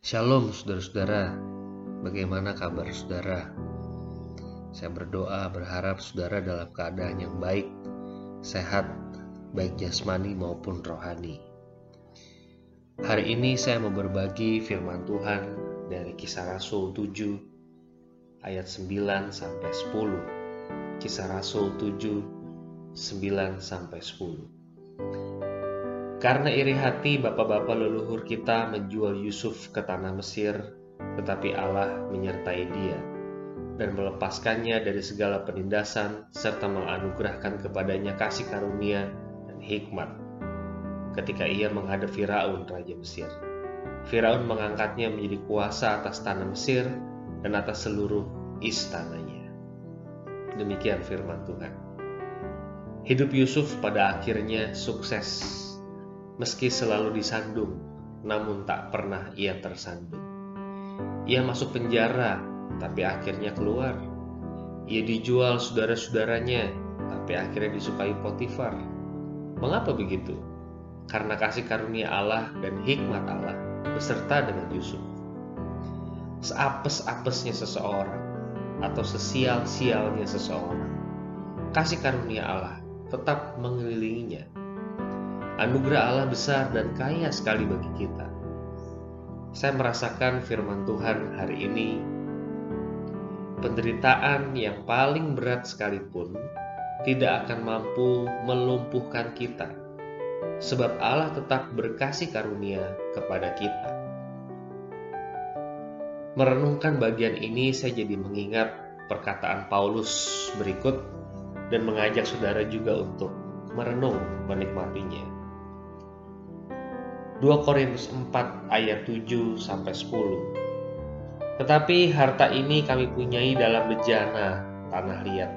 Shalom saudara-saudara, bagaimana kabar saudara? Saya berdoa berharap saudara dalam keadaan yang baik, sehat, baik jasmani maupun rohani. Hari ini saya mau berbagi firman Tuhan dari Kisah Rasul 7 ayat 9 sampai 10. Kisah Rasul 7 9 sampai 10. Karena iri hati bapak-bapak leluhur kita menjual Yusuf ke tanah Mesir, tetapi Allah menyertai dia dan melepaskannya dari segala penindasan serta menganugerahkan kepadanya kasih karunia dan hikmat. Ketika ia menghadap Firaun raja Mesir, Firaun mengangkatnya menjadi kuasa atas tanah Mesir dan atas seluruh istananya. Demikian firman Tuhan. Hidup Yusuf pada akhirnya sukses meski selalu disandung, namun tak pernah ia tersandung. Ia masuk penjara, tapi akhirnya keluar. Ia dijual saudara-saudaranya, tapi akhirnya disukai Potifar. Mengapa begitu? Karena kasih karunia Allah dan hikmat Allah beserta dengan Yusuf. Seapes-apesnya seseorang atau sesial-sialnya seseorang, kasih karunia Allah tetap mengelilinginya Anugerah Allah besar dan kaya sekali bagi kita. Saya merasakan firman Tuhan hari ini, penderitaan yang paling berat sekalipun tidak akan mampu melumpuhkan kita, sebab Allah tetap berkasih karunia kepada kita. Merenungkan bagian ini, saya jadi mengingat perkataan Paulus berikut dan mengajak saudara juga untuk merenung menikmatinya. 2 Korintus 4 ayat 7 sampai 10. Tetapi harta ini kami punyai dalam bejana tanah liat,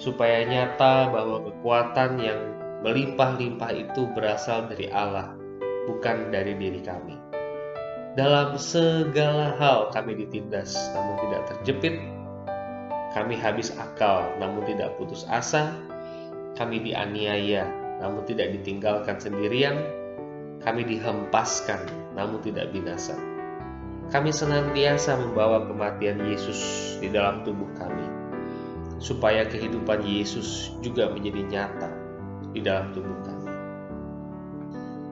supaya nyata bahwa kekuatan yang melimpah-limpah itu berasal dari Allah, bukan dari diri kami. Dalam segala hal kami ditindas, namun tidak terjepit. Kami habis akal, namun tidak putus asa. Kami dianiaya, namun tidak ditinggalkan sendirian kami dihempaskan namun tidak binasa. Kami senantiasa membawa kematian Yesus di dalam tubuh kami, supaya kehidupan Yesus juga menjadi nyata di dalam tubuh kami.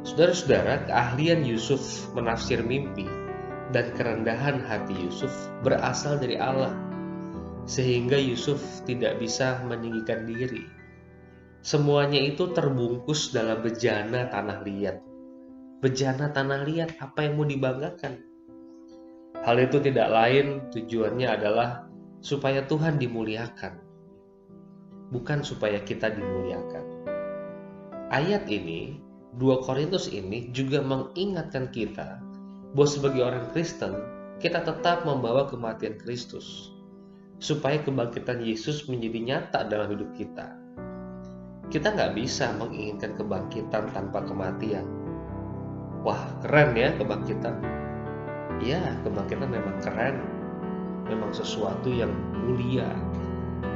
Saudara-saudara, keahlian Yusuf menafsir mimpi dan kerendahan hati Yusuf berasal dari Allah, sehingga Yusuf tidak bisa meninggikan diri. Semuanya itu terbungkus dalam bejana tanah liat bejana tanah liat apa yang mau dibanggakan. Hal itu tidak lain tujuannya adalah supaya Tuhan dimuliakan, bukan supaya kita dimuliakan. Ayat ini, 2 Korintus ini juga mengingatkan kita bahwa sebagai orang Kristen, kita tetap membawa kematian Kristus, supaya kebangkitan Yesus menjadi nyata dalam hidup kita. Kita nggak bisa menginginkan kebangkitan tanpa kematian wah keren ya kebangkitan. Ya kebangkitan memang keren. Memang sesuatu yang mulia.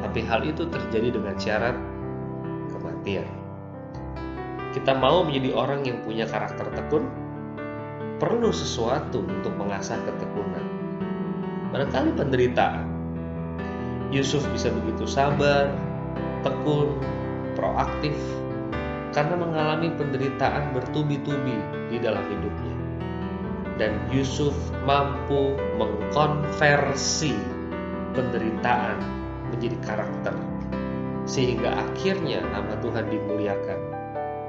Tapi hal itu terjadi dengan syarat kematian. Kita mau menjadi orang yang punya karakter tekun perlu sesuatu untuk mengasah ketekunan. Barangkali penderitaan. Yusuf bisa begitu sabar tekun proaktif karena mengalami penderitaan bertubi-tubi di dalam hidupnya. Dan Yusuf mampu mengkonversi penderitaan menjadi karakter, sehingga akhirnya nama Tuhan dimuliakan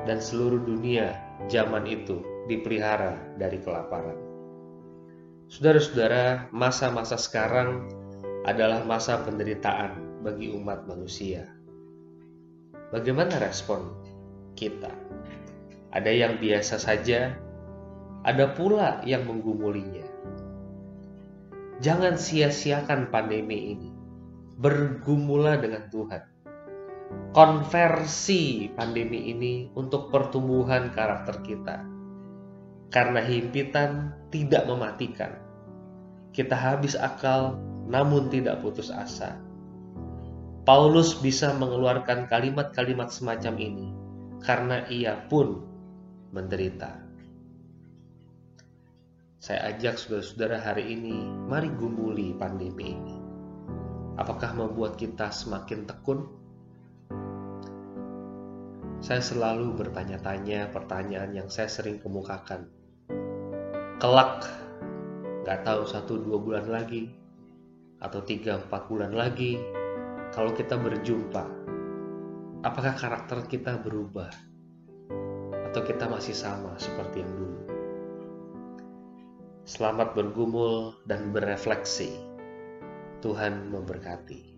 dan seluruh dunia zaman itu dipelihara dari kelaparan. Saudara-saudara, masa-masa sekarang adalah masa penderitaan bagi umat manusia. Bagaimana respon kita. Ada yang biasa saja, ada pula yang menggumulinya. Jangan sia-siakan pandemi ini. Bergumulah dengan Tuhan. Konversi pandemi ini untuk pertumbuhan karakter kita. Karena himpitan tidak mematikan. Kita habis akal namun tidak putus asa. Paulus bisa mengeluarkan kalimat-kalimat semacam ini karena ia pun menderita. Saya ajak saudara-saudara hari ini, mari gumuli pandemi ini. Apakah membuat kita semakin tekun? Saya selalu bertanya-tanya pertanyaan yang saya sering kemukakan. Kelak, gak tahu satu dua bulan lagi, atau tiga empat bulan lagi, kalau kita berjumpa, apakah karakter kita berubah? Atau kita masih sama seperti yang dulu? Selamat bergumul dan berefleksi. Tuhan memberkati.